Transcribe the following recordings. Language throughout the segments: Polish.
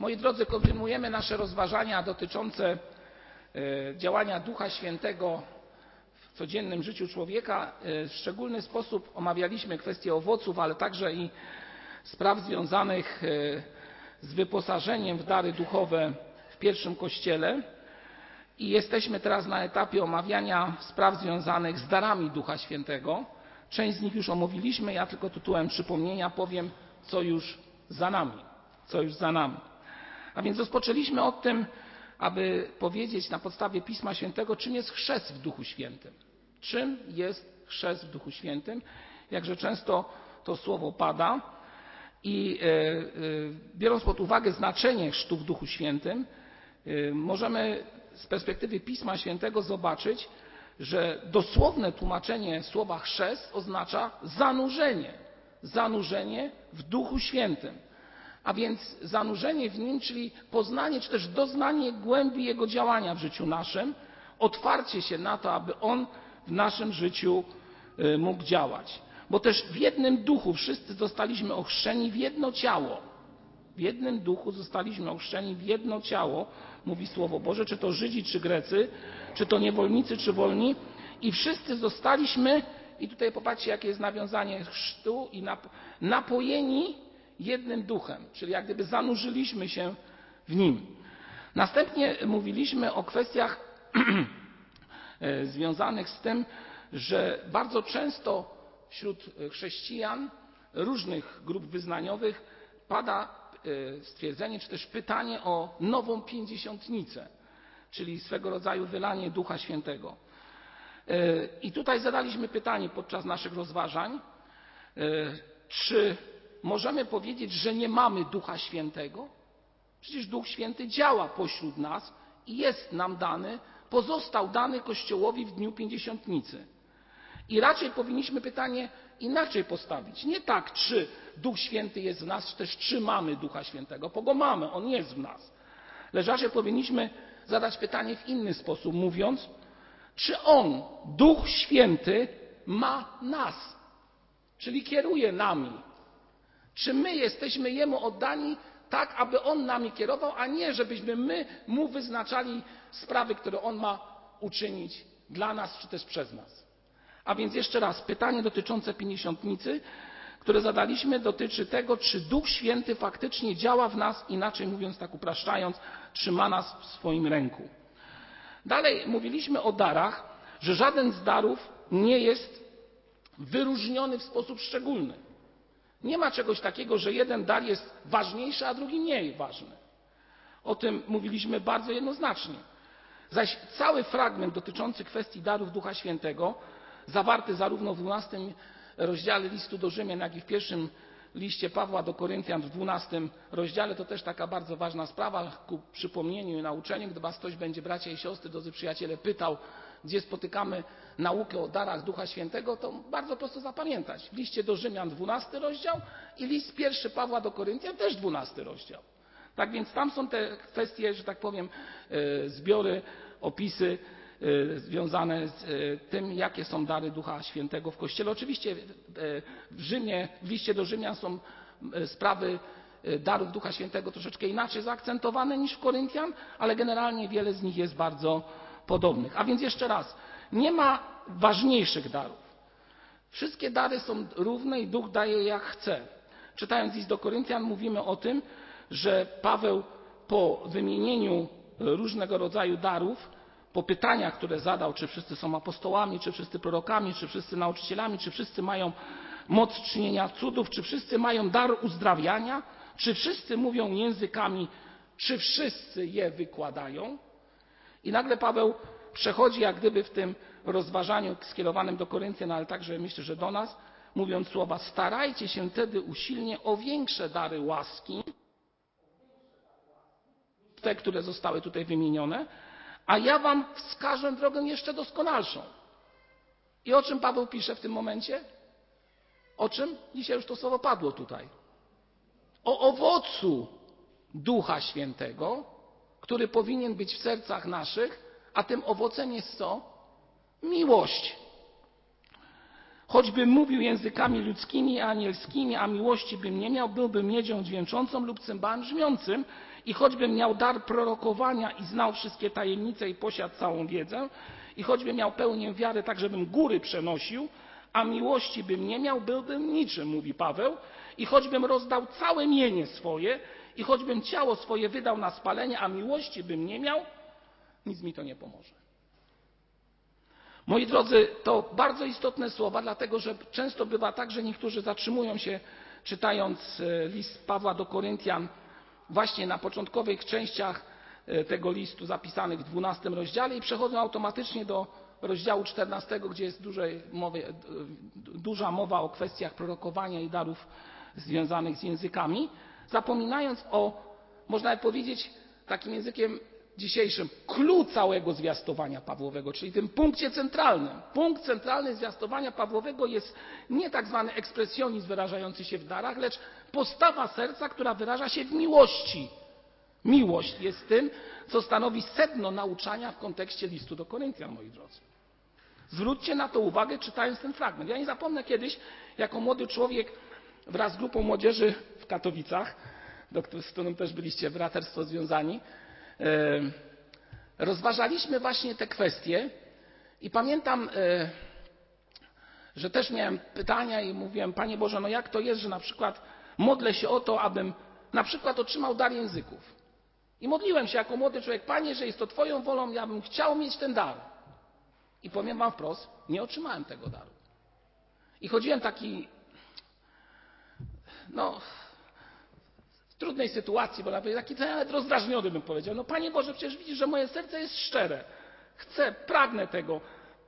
Moi drodzy, kontynuujemy nasze rozważania dotyczące e, działania Ducha Świętego w codziennym życiu człowieka. E, w szczególny sposób omawialiśmy kwestie owoców, ale także i spraw związanych e, z wyposażeniem w dary duchowe w pierwszym kościele. I jesteśmy teraz na etapie omawiania spraw związanych z darami Ducha Świętego. Część z nich już omówiliśmy, ja tylko tytułem przypomnienia powiem, co już za nami. Co już za nami. A więc rozpoczęliśmy od tym, aby powiedzieć na podstawie Pisma Świętego, czym jest chrzest w Duchu Świętym. Czym jest chrzest w Duchu Świętym? Jakże często to słowo pada i e, e, biorąc pod uwagę znaczenie chrztu w Duchu Świętym, e, możemy z perspektywy Pisma Świętego zobaczyć, że dosłowne tłumaczenie słowa chrzest oznacza zanurzenie, zanurzenie w Duchu Świętym. A więc zanurzenie w nim, czyli poznanie, czy też doznanie głębi jego działania w życiu naszym, otwarcie się na to, aby on w naszym życiu y, mógł działać. Bo też w jednym duchu wszyscy zostaliśmy ochrzczeni w jedno ciało. W jednym duchu zostaliśmy ochrzczeni w jedno ciało, mówi Słowo Boże, czy to Żydzi, czy Grecy, czy to niewolnicy, czy wolni. I wszyscy zostaliśmy, i tutaj popatrzcie, jakie jest nawiązanie chrztu i napojeni jednym duchem, czyli jak gdyby zanurzyliśmy się w nim. Następnie mówiliśmy o kwestiach e, związanych z tym, że bardzo często wśród chrześcijan różnych grup wyznaniowych pada e, stwierdzenie, czy też pytanie o nową pięćdziesiątnicę, czyli swego rodzaju wylanie Ducha Świętego. E, I tutaj zadaliśmy pytanie podczas naszych rozważań, czy możemy powiedzieć, że nie mamy Ducha Świętego? Przecież Duch Święty działa pośród nas i jest nam dany, pozostał dany Kościołowi w dniu pięćdziesiątnicy. I raczej powinniśmy pytanie inaczej postawić. Nie tak, czy Duch Święty jest w nas, czy też czy mamy Ducha Świętego, bo go mamy, on jest w nas. Lecz raczej powinniśmy zadać pytanie w inny sposób, mówiąc, czy on, Duch Święty, ma nas, czyli kieruje nami, czy my jesteśmy Jemu oddani tak, aby On nami kierował, a nie żebyśmy my Mu wyznaczali sprawy, które On ma uczynić dla nas, czy też przez nas. A więc jeszcze raz, pytanie dotyczące pięćdziesiątnicy, które zadaliśmy, dotyczy tego, czy Duch Święty faktycznie działa w nas, inaczej mówiąc, tak upraszczając, trzyma nas w swoim ręku. Dalej mówiliśmy o darach, że żaden z darów nie jest wyróżniony w sposób szczególny. Nie ma czegoś takiego, że jeden dar jest ważniejszy, a drugi mniej ważny. O tym mówiliśmy bardzo jednoznacznie. Zaś cały fragment dotyczący kwestii darów Ducha Świętego, zawarty zarówno w 12 rozdziale listu do Rzymian, jak i w pierwszym liście Pawła do Koryntian w 12 rozdziale, to też taka bardzo ważna sprawa ku przypomnieniu i nauczeniu. Gdy was ktoś będzie, bracia i siostry, drodzy przyjaciele, pytał, gdzie spotykamy naukę o darach Ducha Świętego, to bardzo prosto zapamiętać. W liście do Rzymian 12 rozdział i list pierwszy Pawła do Koryntian też 12 rozdział. Tak więc tam są te kwestie, że tak powiem, e, zbiory, opisy e, związane z e, tym, jakie są dary Ducha Świętego w Kościele. Oczywiście w Rzymie, w liście do Rzymian są sprawy darów Ducha Świętego troszeczkę inaczej zaakcentowane niż w Koryntian, ale generalnie wiele z nich jest bardzo podobnych. A więc jeszcze raz, nie ma ważniejszych darów. Wszystkie dary są równe i Duch daje jak chce. Czytając list do Koryntian mówimy o tym, że Paweł po wymienieniu różnego rodzaju darów, po pytaniach, które zadał, czy wszyscy są apostołami, czy wszyscy prorokami, czy wszyscy nauczycielami, czy wszyscy mają moc czynienia cudów, czy wszyscy mają dar uzdrawiania, czy wszyscy mówią językami, czy wszyscy je wykładają. I nagle Paweł przechodzi jak gdyby w tym rozważaniu skierowanym do Koryntian, ale także myślę, że do nas, mówiąc słowa starajcie się wtedy usilnie o większe dary łaski, te, które zostały tutaj wymienione, a ja wam wskażę drogę jeszcze doskonalszą. I o czym Paweł pisze w tym momencie? O czym? Dzisiaj już to słowo padło tutaj. O owocu Ducha Świętego, który powinien być w sercach naszych, a tym owocem jest co? Miłość. Choćbym mówił językami ludzkimi anielskimi, a miłości bym nie miał, byłbym miedzią dźwięczącą lub cymbałem brzmiącym. I choćbym miał dar prorokowania i znał wszystkie tajemnice i posiadł całą wiedzę, i choćbym miał pełnię wiary, tak żebym góry przenosił, a miłości bym nie miał, byłbym niczym, mówi Paweł. I choćbym rozdał całe mienie swoje, i choćbym ciało swoje wydał na spalenie, a miłości bym nie miał, nic mi to nie pomoże. Moi drodzy, to bardzo istotne słowa, dlatego że często bywa tak, że niektórzy zatrzymują się czytając e, list Pawła do Koryntian właśnie na początkowych częściach e, tego listu zapisanych w 12 rozdziale i przechodzą automatycznie do rozdziału 14, gdzie jest mowy, e, duża mowa o kwestiach prorokowania i darów związanych z językami, zapominając o, można powiedzieć takim językiem dzisiejszym clue całego zwiastowania Pawłowego, czyli tym punkcie centralnym. Punkt centralny zwiastowania Pawłowego jest nie tak zwany ekspresjonizm wyrażający się w darach, lecz postawa serca, która wyraża się w miłości. Miłość jest tym, co stanowi sedno nauczania w kontekście listu do Koryntian, moi drodzy. Zwróćcie na to uwagę, czytając ten fragment. Ja nie zapomnę kiedyś, jako młody człowiek wraz z grupą młodzieży Katowicach, z którą też byliście braterstwo związani, rozważaliśmy właśnie te kwestie i pamiętam, że też miałem pytania i mówiłem, Panie Boże, no jak to jest, że na przykład modlę się o to, abym na przykład otrzymał dar języków. I modliłem się jako młody człowiek, Panie, że jest to Twoją wolą, ja bym chciał mieć ten dar. I powiem Wam wprost, nie otrzymałem tego daru. I chodziłem taki, no, trudnej sytuacji, bo nawet taki nawet rozdrażniony bym powiedział. No Panie Boże, przecież widzisz, że moje serce jest szczere. Chcę, pragnę tego.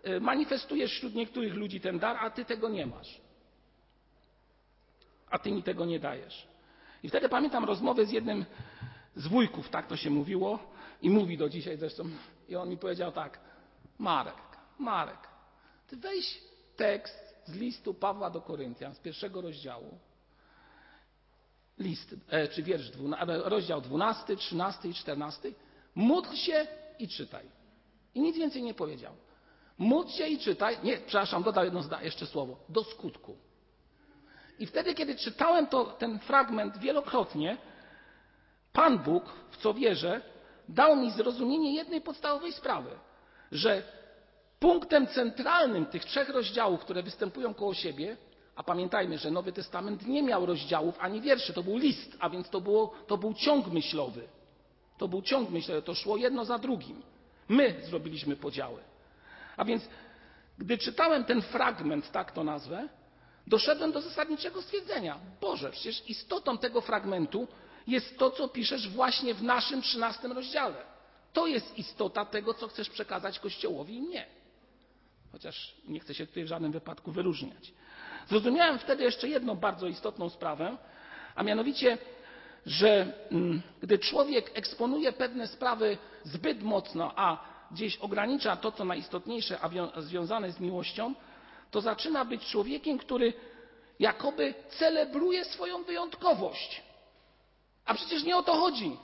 Y, manifestujesz wśród niektórych ludzi ten dar, a Ty tego nie masz. A Ty mi tego nie dajesz. I wtedy pamiętam rozmowę z jednym z wujków, tak to się mówiło, i mówi do dzisiaj zresztą. I on mi powiedział tak, Marek, Marek, Ty weź tekst z listu Pawła do Koryntian, z pierwszego rozdziału, list, e, czy wiersz, rozdział 12, 13 i 14. Módl się i czytaj. I nic więcej nie powiedział. Módl się i czytaj. Nie, przepraszam, dodał jedno jeszcze słowo. Do skutku. I wtedy, kiedy czytałem to, ten fragment wielokrotnie, Pan Bóg, w co wierzę, dał mi zrozumienie jednej podstawowej sprawy, że punktem centralnym tych trzech rozdziałów, które występują koło siebie, a pamiętajmy, że Nowy Testament nie miał rozdziałów ani wierszy, to był list, a więc to, było, to był ciąg myślowy. To był ciąg myślowy, to szło jedno za drugim. My zrobiliśmy podziały. A więc, gdy czytałem ten fragment, tak to nazwę, doszedłem do zasadniczego stwierdzenia. Boże, przecież istotą tego fragmentu jest to, co piszesz właśnie w naszym trzynastym rozdziale. To jest istota tego, co chcesz przekazać Kościołowi i mnie. Chociaż nie chcę się tutaj w żadnym wypadku wyróżniać. Zrozumiałem wtedy jeszcze jedną bardzo istotną sprawę, a mianowicie, że mm, gdy człowiek eksponuje pewne sprawy zbyt mocno, a gdzieś ogranicza to, co najistotniejsze, a związane z miłością, to zaczyna być człowiekiem, który jakoby celebruje swoją wyjątkowość. A przecież nie o to chodzi.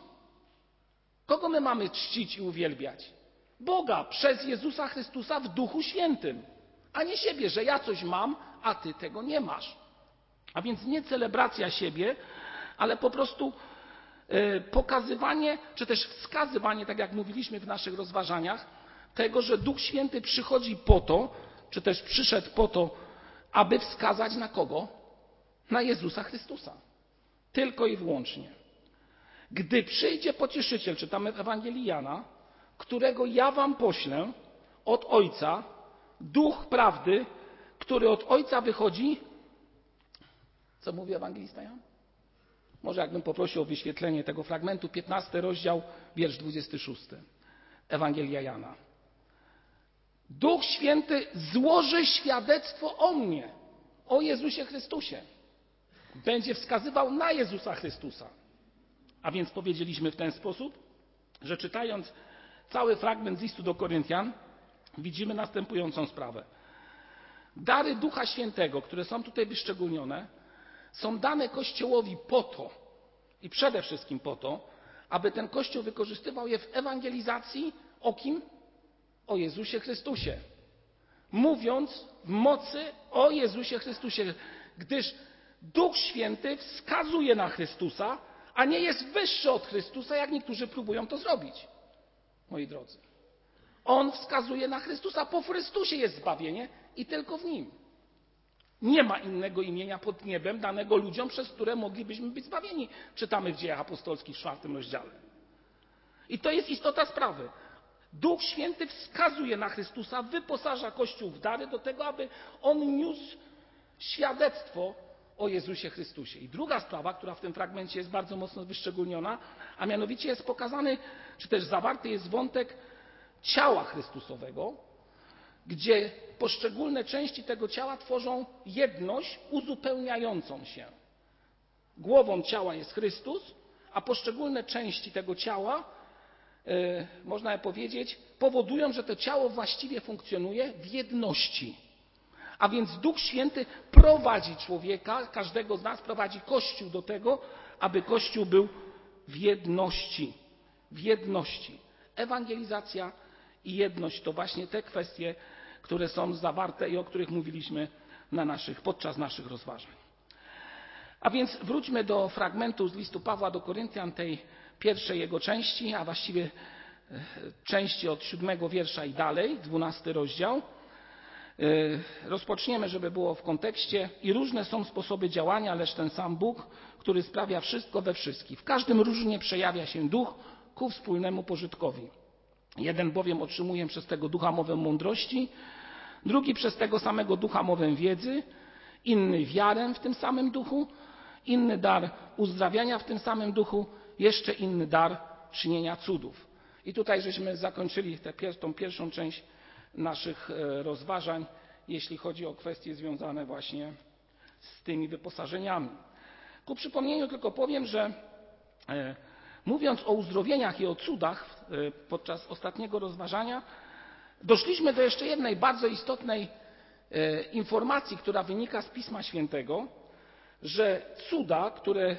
Kogo my mamy czcić i uwielbiać? Boga przez Jezusa Chrystusa w Duchu Świętym, a nie siebie, że ja coś mam, a ty tego nie masz. A więc nie celebracja siebie, ale po prostu e, pokazywanie, czy też wskazywanie, tak jak mówiliśmy w naszych rozważaniach, tego, że Duch Święty przychodzi po to, czy też przyszedł po to, aby wskazać na kogo? Na Jezusa Chrystusa. Tylko i wyłącznie. Gdy przyjdzie pocieszyciel, czytamy w Ewangelii Jana, którego ja wam poślę od Ojca, Duch prawdy, który od Ojca wychodzi. Co mówi ewangelista Jan? Może jakbym poprosił o wyświetlenie tego fragmentu, 15 rozdział, wiersz 26. Ewangelia Jana. Duch Święty złoży świadectwo o mnie, o Jezusie Chrystusie. Będzie wskazywał na Jezusa Chrystusa. A więc powiedzieliśmy w ten sposób, że czytając cały fragment z listu do Koryntian, widzimy następującą sprawę. Dary Ducha Świętego, które są tutaj wyszczególnione, są dane Kościołowi po to i przede wszystkim po to, aby ten Kościół wykorzystywał je w ewangelizacji o kim? O Jezusie Chrystusie. mówiąc w mocy o Jezusie Chrystusie, gdyż Duch Święty wskazuje na Chrystusa, a nie jest wyższy od Chrystusa, jak niektórzy próbują to zrobić. Moi drodzy. On wskazuje na Chrystusa. Po Chrystusie jest zbawienie i tylko w nim. Nie ma innego imienia pod niebem danego ludziom, przez które moglibyśmy być zbawieni. Czytamy w dziejach apostolskich w czwartym rozdziale. I to jest istota sprawy. Duch Święty wskazuje na Chrystusa, wyposaża Kościół w dary do tego, aby on niósł świadectwo o Jezusie Chrystusie. I druga sprawa, która w tym fragmencie jest bardzo mocno wyszczególniona, a mianowicie jest pokazany, czy też zawarty jest wątek ciała Chrystusowego, gdzie poszczególne części tego ciała tworzą jedność uzupełniającą się. Głową ciała jest Chrystus, a poszczególne części tego ciała, yy, można powiedzieć, powodują, że to ciało właściwie funkcjonuje w jedności. A więc Duch Święty prowadzi człowieka, każdego z nas, prowadzi Kościół do tego, aby Kościół był w jedności. W jedności. Ewangelizacja i jedność to właśnie te kwestie, które są zawarte i o których mówiliśmy na naszych, podczas naszych rozważań. A więc wróćmy do fragmentu z listu Pawła do Koryntian, tej pierwszej jego części, a właściwie e, części od siódmego wiersza i dalej, dwunasty rozdział. E, rozpoczniemy, żeby było w kontekście. I różne są sposoby działania, lecz ten sam Bóg, który sprawia wszystko we wszystkich. W każdym różnie przejawia się duch ku wspólnemu pożytkowi. Jeden bowiem otrzymuje przez tego ducha mowę mądrości, drugi przez tego samego ducha mowę wiedzy, inny wiarę w tym samym duchu, inny dar uzdrawiania w tym samym duchu, jeszcze inny dar czynienia cudów. I tutaj żeśmy zakończyli tę tą pierwszą część naszych e, rozważań, jeśli chodzi o kwestie związane właśnie z tymi wyposażeniami. Ku przypomnieniu tylko powiem, że e, mówiąc o uzdrowieniach i o cudach e, podczas ostatniego rozważania, doszliśmy do jeszcze jednej bardzo istotnej informacji, która wynika z Pisma Świętego, że cuda, które,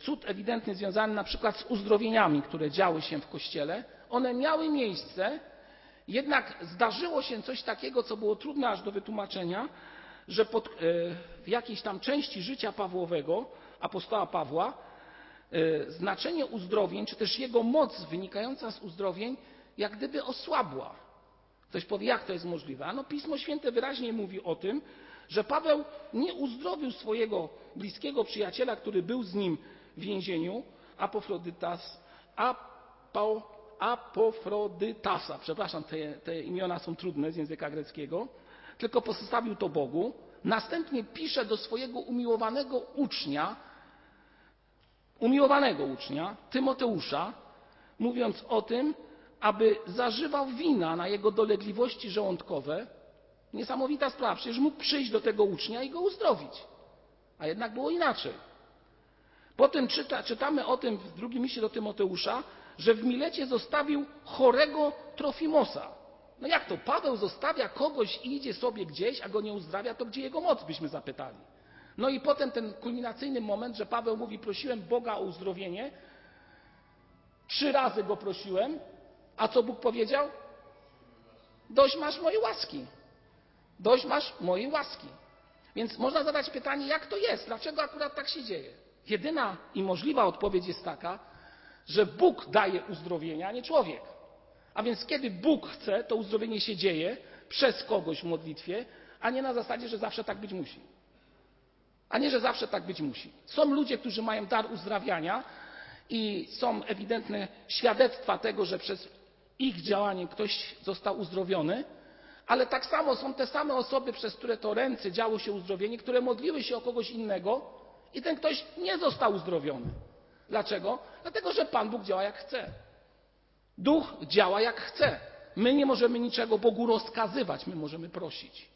cud ewidentny związany na przykład z uzdrowieniami, które działy się w Kościele, one miały miejsce jednak zdarzyło się coś takiego, co było trudne aż do wytłumaczenia, że pod, e, w jakiejś tam części życia Pawłowego, apostoła Pawła, e, znaczenie uzdrowień, czy też jego moc wynikająca z uzdrowień, jak gdyby osłabła. Ktoś powie, jak to jest możliwe? Ano Pismo Święte wyraźnie mówi o tym, że Paweł nie uzdrowił swojego bliskiego przyjaciela, który był z nim w więzieniu, Apofrodytas, a Paul Apofrodytasa. Przepraszam, te, te imiona są trudne z języka greckiego. Tylko pozostawił to Bogu. Następnie pisze do swojego umiłowanego ucznia, umiłowanego ucznia, Tymoteusza, mówiąc o tym, aby zażywał wina na jego dolegliwości żołądkowe. Niesamowita sprawa, przecież mógł przyjść do tego ucznia i go uzdrowić. A jednak było inaczej. Potem czyta, czytamy o tym w drugim liście do Tymoteusza, że w Milecie zostawił chorego Trofimosa. No jak to? Paweł zostawia kogoś i idzie sobie gdzieś, a go nie uzdrawia, to gdzie jego moc, byśmy zapytali. No i potem ten kulminacyjny moment, że Paweł mówi, prosiłem Boga o uzdrowienie, trzy razy go prosiłem, a co Bóg powiedział? Dość masz mojej łaski. Dość masz mojej łaski. Więc można zadać pytanie, jak to jest? Dlaczego akurat tak się dzieje? Jedyna i możliwa odpowiedź jest taka, że Bóg daje uzdrowienie, a nie człowiek. A więc kiedy Bóg chce, to uzdrowienie się dzieje przez kogoś w modlitwie, a nie na zasadzie, że zawsze tak być musi. A nie, że zawsze tak być musi. Są ludzie, którzy mają dar uzdrawiania i są ewidentne świadectwa tego, że przez ich działanie ktoś został uzdrowiony, ale tak samo są te same osoby, przez które to ręce działo się uzdrowienie, które modliły się o kogoś innego i ten ktoś nie został uzdrowiony. Dlaczego? Dlatego, że Pan Bóg działa jak chce. Duch działa jak chce. My nie możemy niczego Bogu rozkazywać, my możemy prosić.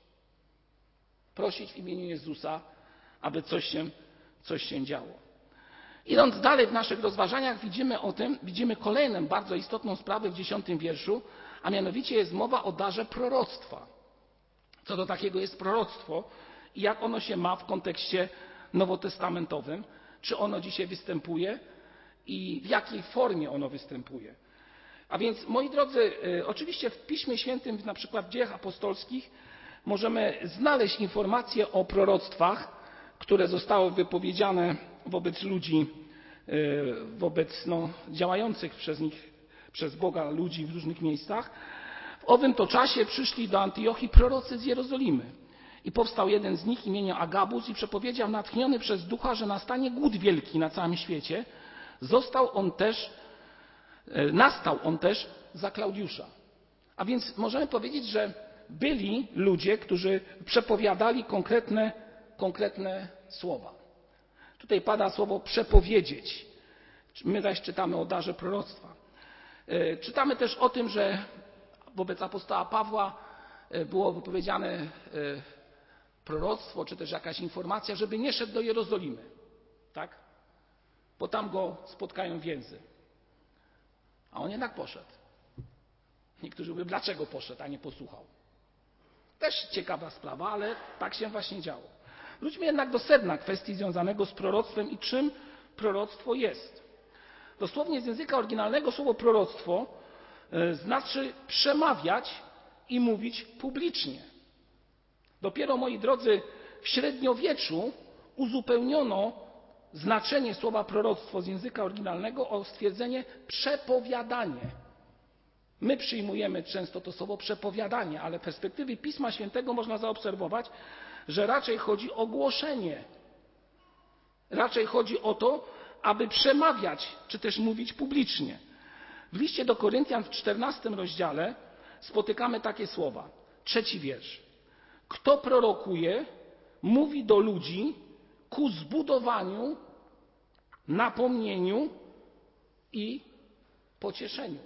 Prosić w imieniu Jezusa, aby coś się, coś się działo. Idąc dalej w naszych rozważaniach, widzimy o tym, widzimy kolejną bardzo istotną sprawę w dziesiątym wierszu, a mianowicie jest mowa o darze proroctwa. Co to takiego jest proroctwo i jak ono się ma w kontekście nowotestamentowym czy ono dzisiaj występuje i w jakiej formie ono występuje. A więc, moi drodzy, oczywiście w Piśmie Świętym, na przykład w dziejach apostolskich, możemy znaleźć informacje o proroctwach, które zostały wypowiedziane wobec ludzi, wobec no, działających przez Boga ludzi w różnych miejscach. W owym to czasie przyszli do Antiochii prorocy z Jerozolimy. I powstał jeden z nich imieniem Agabus i przepowiedział natchniony przez ducha, że nastanie głód wielki na całym świecie. Został on też, nastał on też za Klaudiusza. A więc możemy powiedzieć, że byli ludzie, którzy przepowiadali konkretne, konkretne słowa. Tutaj pada słowo przepowiedzieć. My zaś czytamy o darze proroctwa. Czytamy też o tym, że wobec apostoła Pawła było wypowiedziane proroctwo, czy też jakaś informacja, żeby nie szedł do Jerozolimy. Tak? Bo tam go spotkają więzy. A on jednak poszedł. Niektórzy mówią, dlaczego poszedł, a nie posłuchał. Też ciekawa sprawa, ale tak się właśnie działo. Wróćmy jednak do sedna kwestii związanego z proroctwem i czym proroctwo jest. Dosłownie z języka oryginalnego słowo proroctwo znaczy przemawiać i mówić publicznie. Dopiero, moi drodzy, w średniowieczu uzupełniono znaczenie słowa proroctwo z języka oryginalnego o stwierdzenie przepowiadanie. My przyjmujemy często to słowo przepowiadanie, ale w perspektywie Pisma Świętego można zaobserwować, że raczej chodzi o głoszenie. Raczej chodzi o to, aby przemawiać, czy też mówić publicznie. W liście do Koryntian w 14 rozdziale spotykamy takie słowa. Trzeci wiersz. Kto prorokuje, mówi do ludzi ku zbudowaniu, napomnieniu i pocieszeniu.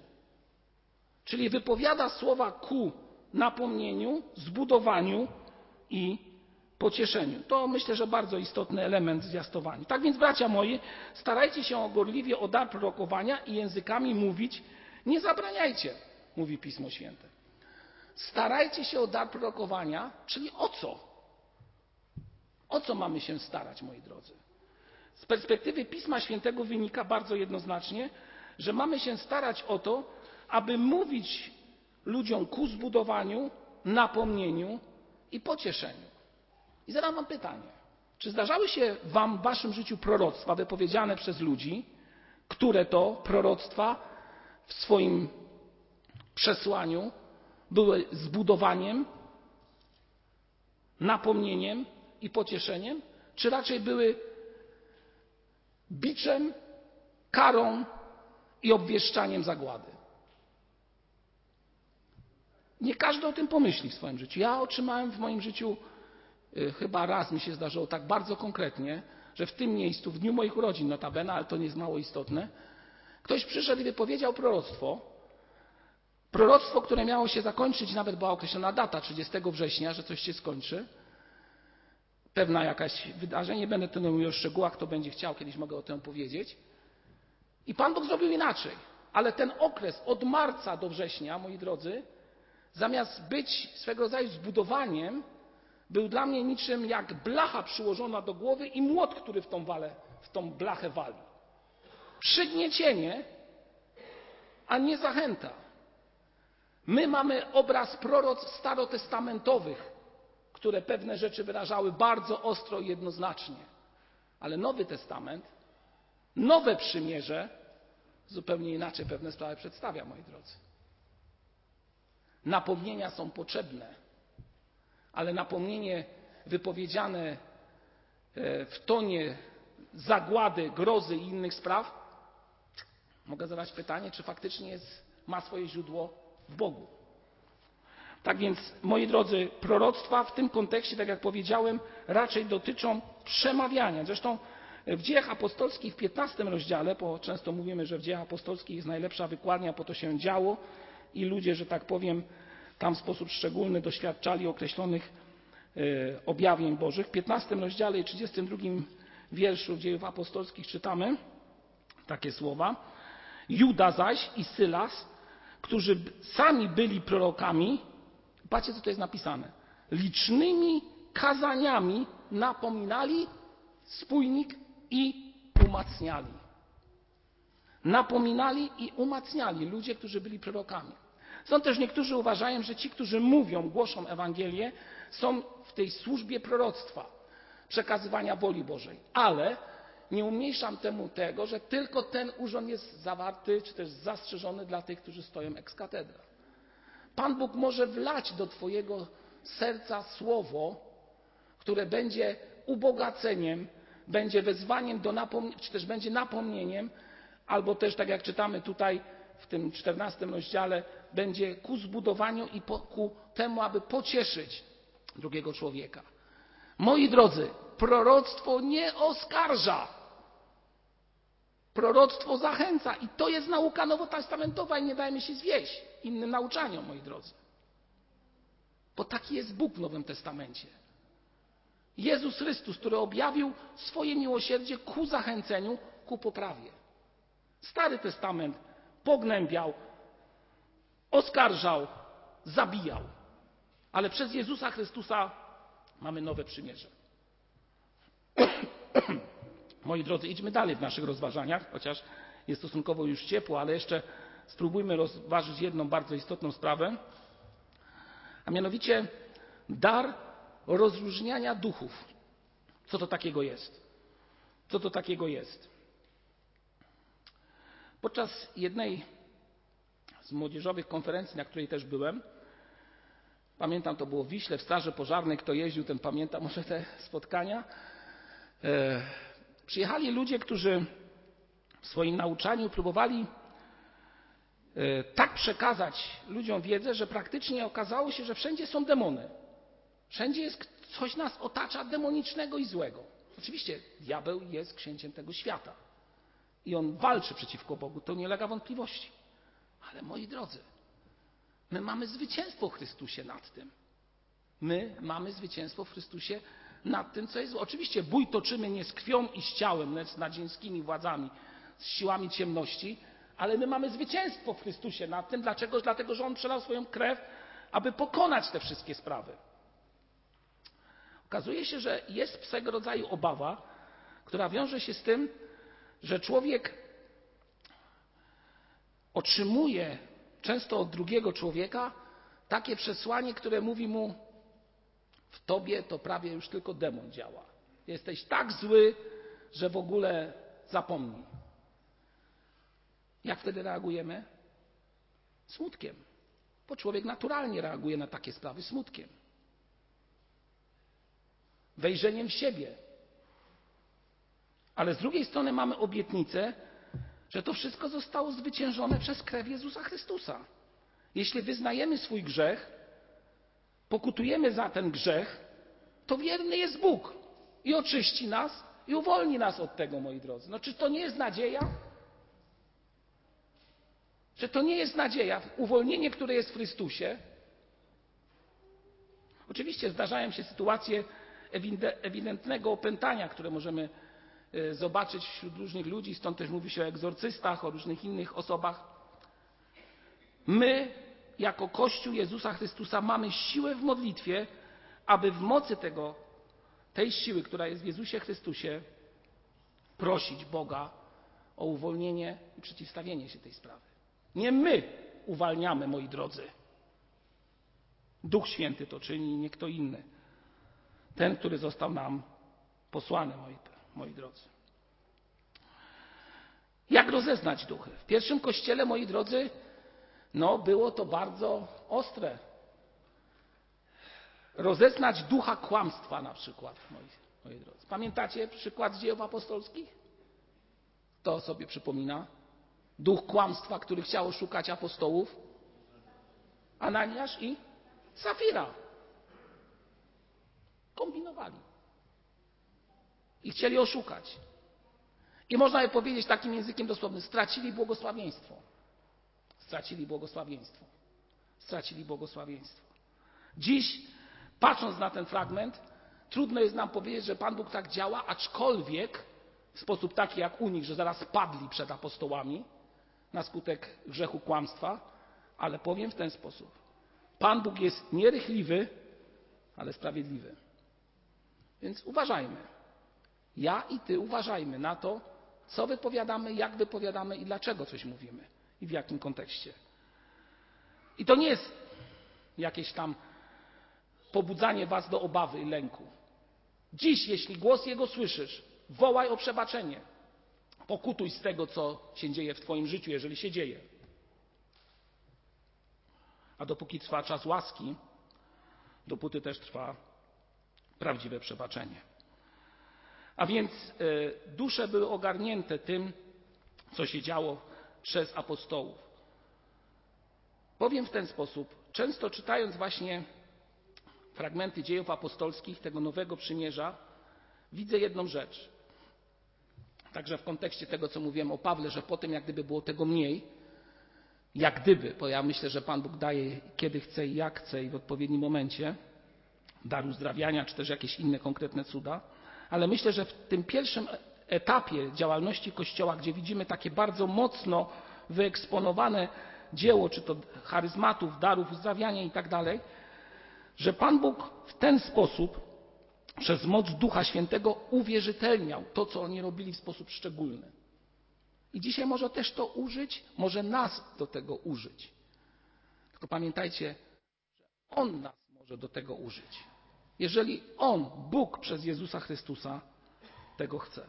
Czyli wypowiada słowa ku napomnieniu, zbudowaniu i pocieszeniu. To myślę, że bardzo istotny element zwiastowania. Tak więc, bracia moi, starajcie się gorliwie o dar prorokowania i językami mówić. Nie zabraniajcie, mówi Pismo Święte. Starajcie się o dar prorokowania, czyli o co? O co mamy się starać, moi drodzy? Z perspektywy Pisma Świętego wynika bardzo jednoznacznie, że mamy się starać o to, aby mówić ludziom ku zbudowaniu, napomnieniu i pocieszeniu. I zadam Wam pytanie: czy zdarzały się Wam w Waszym życiu proroctwa wypowiedziane przez ludzi, które to proroctwa w swoim przesłaniu były zbudowaniem, napomnieniem i pocieszeniem, czy raczej były biczem, karą i obwieszczaniem zagłady? Nie każdy o tym pomyśli w swoim życiu. Ja otrzymałem w moim życiu chyba raz mi się zdarzyło tak bardzo konkretnie, że w tym miejscu, w dniu moich urodzin notabene, ale to nie jest mało istotne, ktoś przyszedł i wypowiedział proroctwo, proroctwo, które miało się zakończyć, nawet była określona data 30 września, że coś się skończy, pewna jakaś wydarzenie, nie będę tu mówił o szczegółach, kto będzie chciał, kiedyś mogę o tym opowiedzieć. I Pan Bóg zrobił inaczej. Ale ten okres od marca do września, moi drodzy, zamiast być swego rodzaju zbudowaniem, był dla mnie niczym jak blacha przyłożona do głowy i młot, który w tą, walę, w tą blachę wali. Przygniecienie, a nie zachęta. My mamy obraz proroc starotestamentowych, które pewne rzeczy wyrażały bardzo ostro i jednoznacznie. Ale Nowy Testament, nowe przymierze zupełnie inaczej pewne sprawy przedstawia, moi drodzy. Napomnienia są potrzebne ale napomnienie wypowiedziane e, w tonie zagłady, grozy i innych spraw, mogę zadać pytanie, czy faktycznie jest, ma swoje źródło w Bogu. Tak więc, moi drodzy, proroctwa w tym kontekście, tak jak powiedziałem, raczej dotyczą przemawiania. Zresztą w dziejach apostolskich w 15 rozdziale, bo często mówimy, że w dziejach apostolskich jest najlepsza wykładnia, po to się działo i ludzie, że tak powiem, tam w sposób szczególny doświadczali określonych e, objawień Bożych. W 15 rozdziale i 32 wierszu dziejów apostolskich czytamy takie słowa. Juda zaś i Sylas, którzy sami byli prorokami, patrzcie co to jest napisane, licznymi kazaniami napominali spójnik i umacniali. napominali i umacniali ludzie, którzy byli prorokami. Są też niektórzy uważają, że ci, którzy mówią, głoszą Ewangelię, są w tej służbie proroctwa, przekazywania woli Bożej. Ale nie umniejszam temu tego, że tylko ten urząd jest zawarty, czy też zastrzeżony dla tych, którzy stoją ex katedra. Pan Bóg może wlać do Twojego serca słowo, które będzie ubogaceniem, będzie wezwaniem do czy też będzie napomnieniem, albo też, tak jak czytamy tutaj w tym czternastym rozdziale, będzie ku zbudowaniu i po, ku temu, aby pocieszyć drugiego człowieka. Moi drodzy, proroctwo nie oskarża. Proroctwo zachęca i to jest nauka nowotestamentowa i nie dajmy się zwieść innym nauczaniom, moi drodzy. Bo taki jest Bóg w Nowym Testamencie. Jezus Chrystus, który objawił swoje miłosierdzie ku zachęceniu, ku poprawie. Stary Testament pognębiał, oskarżał, zabijał. Ale przez Jezusa Chrystusa mamy nowe przymierze. Moi drodzy, idźmy dalej w naszych rozważaniach, chociaż jest stosunkowo już ciepło, ale jeszcze spróbujmy rozważyć jedną bardzo istotną sprawę, a mianowicie dar rozróżniania duchów. Co to takiego jest? Co to takiego jest? Podczas jednej z młodzieżowych konferencji, na której też byłem, pamiętam to było w Wiśle, w Straży Pożarnej, kto jeździł, ten pamięta może te spotkania. E, przyjechali ludzie, którzy w swoim nauczaniu próbowali e, tak przekazać ludziom wiedzę, że praktycznie okazało się, że wszędzie są demony. Wszędzie jest coś nas otacza demonicznego i złego. Oczywiście diabeł jest księciem tego świata i on walczy przeciwko Bogu, to nie lega wątpliwości. Ale moi drodzy, my mamy zwycięstwo w Chrystusie nad tym. My mamy zwycięstwo w Chrystusie nad tym, co jest. Oczywiście bój toczymy nie z krwią i z ciałem, lecz z nadziemskimi władzami, z siłami ciemności, ale my mamy zwycięstwo w Chrystusie nad tym. Dlaczego? Dlatego, że On przelał swoją krew, aby pokonać te wszystkie sprawy. Okazuje się, że jest swego rodzaju obawa, która wiąże się z tym, że człowiek otrzymuje często od drugiego człowieka takie przesłanie, które mówi mu: W tobie to prawie już tylko demon działa. Jesteś tak zły, że w ogóle zapomnij. Jak wtedy reagujemy? Smutkiem. Bo człowiek naturalnie reaguje na takie sprawy smutkiem wejrzeniem w siebie. Ale z drugiej strony mamy obietnicę, że to wszystko zostało zwyciężone przez krew Jezusa Chrystusa. Jeśli wyznajemy swój grzech, pokutujemy za ten grzech, to wierny jest Bóg i oczyści nas i uwolni nas od tego, moi drodzy. No czy to nie jest nadzieja? Czy to nie jest nadzieja? Uwolnienie, które jest w Chrystusie. Oczywiście zdarzają się sytuacje, ewidentnego opętania, które możemy zobaczyć wśród różnych ludzi, stąd też mówi się o egzorcystach, o różnych innych osobach. My, jako Kościół Jezusa Chrystusa, mamy siłę w modlitwie, aby w mocy tego, tej siły, która jest w Jezusie Chrystusie, prosić Boga o uwolnienie i przeciwstawienie się tej sprawy. Nie my uwalniamy, moi drodzy. Duch Święty to czyni, nie kto inny ten, który został nam posłany, moi, moi drodzy. Jak rozeznać duchy? W pierwszym kościele, moi drodzy, no było to bardzo ostre. Rozeznać ducha kłamstwa na przykład, moi, moi drodzy. Pamiętacie przykład z dziejów apostolskich? To sobie przypomina. Duch kłamstwa, który chciał oszukać apostołów. Ananiasz i Safira kombinowali. I chcieli oszukać. I można by powiedzieć takim językiem dosłownym, stracili błogosławieństwo. Stracili błogosławieństwo. Stracili błogosławieństwo. Dziś, patrząc na ten fragment, trudno jest nam powiedzieć, że Pan Bóg tak działa, aczkolwiek w sposób taki jak u nich, że zaraz padli przed apostołami na skutek grzechu kłamstwa, ale powiem w ten sposób. Pan Bóg jest nierychliwy, ale sprawiedliwy. Więc uważajmy. Ja i ty uważajmy na to, co wypowiadamy, jak wypowiadamy i dlaczego coś mówimy i w jakim kontekście. I to nie jest jakieś tam pobudzanie was do obawy i lęku. Dziś, jeśli głos Jego słyszysz, wołaj o przebaczenie. Pokutuj z tego, co się dzieje w Twoim życiu, jeżeli się dzieje. A dopóki trwa czas łaski, dopóty też trwa prawdziwe przebaczenie. A więc y, dusze były ogarnięte tym, co się działo przez apostołów. Powiem w ten sposób. Często czytając właśnie fragmenty dziejów apostolskich, tego nowego przymierza, widzę jedną rzecz. Także w kontekście tego, co mówiłem o Pawle, że potem jak gdyby było tego mniej, jak gdyby, bo ja myślę, że Pan Bóg daje kiedy chce i jak chce i w odpowiednim momencie, dar uzdrawiania, czy też jakieś inne konkretne cuda, ale myślę, że w tym pierwszym etapie działalności Kościoła, gdzie widzimy takie bardzo mocno wyeksponowane dzieło, czy to charyzmatów, darów uzdrawiania i tak że Pan Bóg w ten sposób przez moc Ducha Świętego uwierzytelniał to, co oni robili w sposób szczególny. I dzisiaj może też to użyć, może nas do tego użyć. Tylko pamiętajcie, że On nas może do tego użyć. Jeżeli On, Bóg przez Jezusa Chrystusa, tego chce.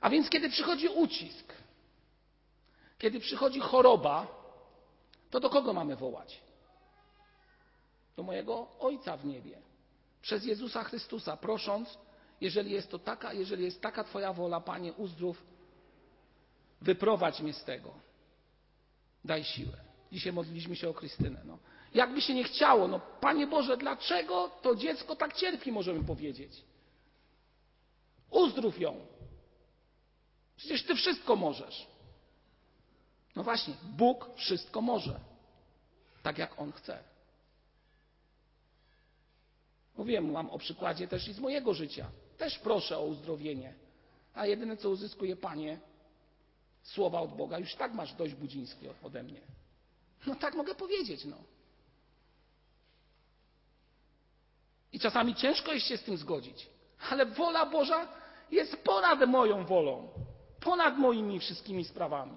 A więc, kiedy przychodzi ucisk, kiedy przychodzi choroba, to do kogo mamy wołać? Do mojego Ojca w niebie. Przez Jezusa Chrystusa, prosząc, jeżeli jest to taka, jeżeli jest taka Twoja wola, Panie, uzdrów, wyprowadź mnie z tego. Daj siłę. Dzisiaj modliliśmy się o Krystynę. No. Jakby się nie chciało, no Panie Boże, dlaczego to dziecko tak cierpi, możemy powiedzieć. Uzdrów ją. Przecież Ty wszystko możesz. No właśnie, Bóg wszystko może. Tak jak On chce. Mówiłem mam o przykładzie też i z mojego życia. Też proszę o uzdrowienie. A jedyne co uzyskuje Panie, słowa od Boga. Już tak masz dość budziński ode mnie. No tak mogę powiedzieć, no. I czasami ciężko jest się z tym zgodzić. Ale wola Boża jest ponad moją wolą. Ponad moimi wszystkimi sprawami.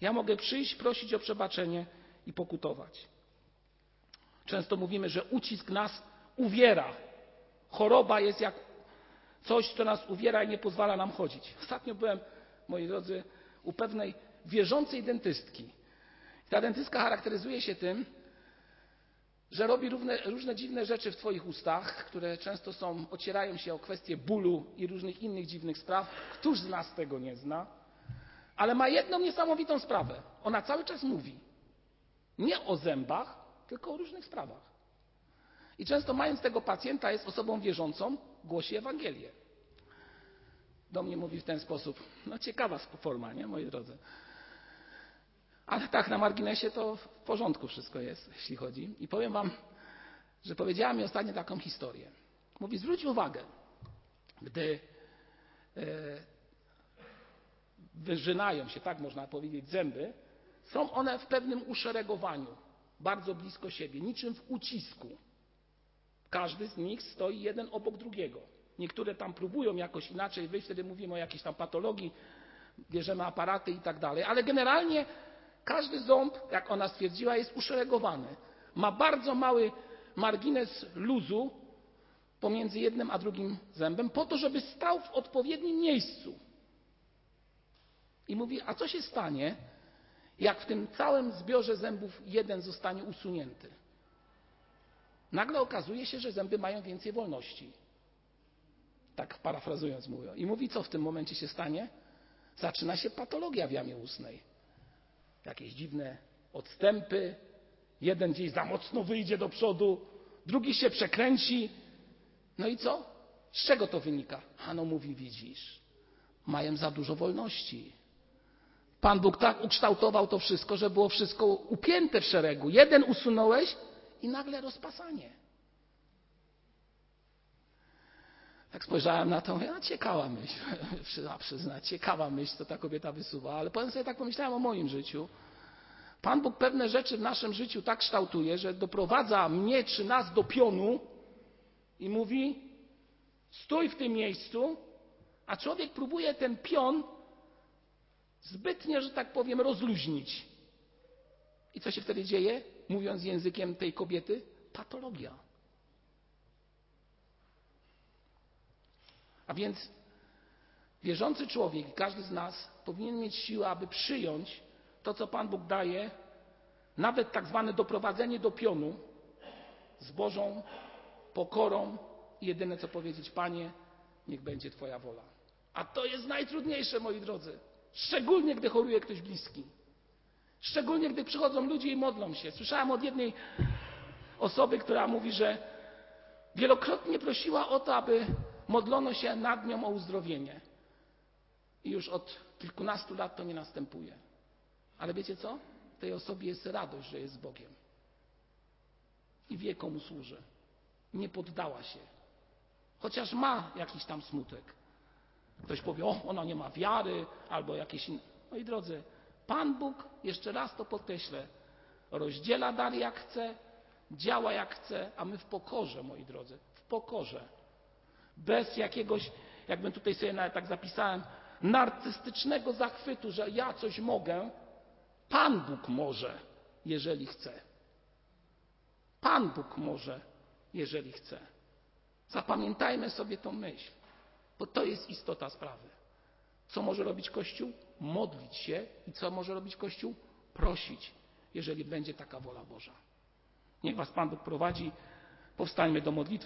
Ja mogę przyjść, prosić o przebaczenie i pokutować. Często mówimy, że ucisk nas uwiera. Choroba jest jak coś, co nas uwiera i nie pozwala nam chodzić. Ostatnio byłem, moi drodzy, u pewnej wierzącej dentystki. Ta dentystka charakteryzuje się tym, że robi różne, różne dziwne rzeczy w Twoich ustach, które często są, ocierają się o kwestie bólu i różnych innych dziwnych spraw. Któż z nas tego nie zna? Ale ma jedną niesamowitą sprawę. Ona cały czas mówi. Nie o zębach, tylko o różnych sprawach. I często mając tego pacjenta, jest osobą wierzącą, głosi Ewangelię. Do mnie mówi w ten sposób. No ciekawa forma, nie, moi drodzy. Ale tak, na marginesie to w porządku wszystko jest, jeśli chodzi. I powiem Wam, że powiedziała mi ostatnio taką historię. Mówi, zwróć uwagę, gdy e, wyżynają się, tak można powiedzieć, zęby, są one w pewnym uszeregowaniu, bardzo blisko siebie, niczym w ucisku. Każdy z nich stoi jeden obok drugiego. Niektóre tam próbują jakoś inaczej wyjść, wtedy mówimy o jakiejś tam patologii, bierzemy aparaty i tak dalej, ale generalnie każdy ząb, jak ona stwierdziła, jest uszeregowany. Ma bardzo mały margines luzu pomiędzy jednym a drugim zębem, po to, żeby stał w odpowiednim miejscu. I mówi, a co się stanie, jak w tym całym zbiorze zębów jeden zostanie usunięty? Nagle okazuje się, że zęby mają więcej wolności. Tak parafrazując mówią. I mówi, co w tym momencie się stanie? Zaczyna się patologia w jamie ustnej. Jakieś dziwne odstępy. Jeden gdzieś za mocno wyjdzie do przodu, drugi się przekręci. No i co? Z czego to wynika? Ano mówi, widzisz, mają za dużo wolności. Pan Bóg tak ukształtował to wszystko, że było wszystko upięte w szeregu. Jeden usunąłeś i nagle rozpasanie. Tak spojrzałem na to, ja ciekawa myśl, trzeba przyznać, ciekawa myśl, co ta kobieta wysuwa, ale powiem sobie, tak pomyślałem o moim życiu. Pan Bóg pewne rzeczy w naszym życiu tak kształtuje, że doprowadza mnie czy nas do pionu i mówi: stój w tym miejscu, A człowiek próbuje ten pion zbytnio, że tak powiem, rozluźnić. I co się wtedy dzieje? Mówiąc językiem tej kobiety, patologia. A więc wierzący człowiek, każdy z nas powinien mieć siłę, aby przyjąć to, co Pan Bóg daje, nawet tak zwane doprowadzenie do pionu z Bożą pokorą i jedyne co powiedzieć, Panie, niech będzie Twoja wola. A to jest najtrudniejsze, moi drodzy. Szczególnie, gdy choruje ktoś bliski. Szczególnie, gdy przychodzą ludzie i modlą się. Słyszałem od jednej osoby, która mówi, że wielokrotnie prosiła o to, aby modlono się nad nią o uzdrowienie. I już od kilkunastu lat to nie następuje. Ale wiecie co? Tej osobie jest radość, że jest Bogiem. I wie, komu służy. Nie poddała się. Chociaż ma jakiś tam smutek. Ktoś powie, o, ona nie ma wiary, albo jakieś inne. Moi drodzy, Pan Bóg, jeszcze raz to podkreślę, rozdziela dar jak chce, działa jak chce, a my w pokorze, moi drodzy, w pokorze. Bez jakiegoś, jakbym tutaj sobie nawet tak zapisałem, narcystycznego zachwytu, że ja coś mogę. Pan Bóg może, jeżeli chce. Pan Bóg może, jeżeli chce. Zapamiętajmy sobie tą myśl, bo to jest istota sprawy. Co może robić Kościół? Modlić się i co może robić Kościół? Prosić, jeżeli będzie taka wola Boża. Niech Was Pan Bóg prowadzi. Powstańmy do modlitwy.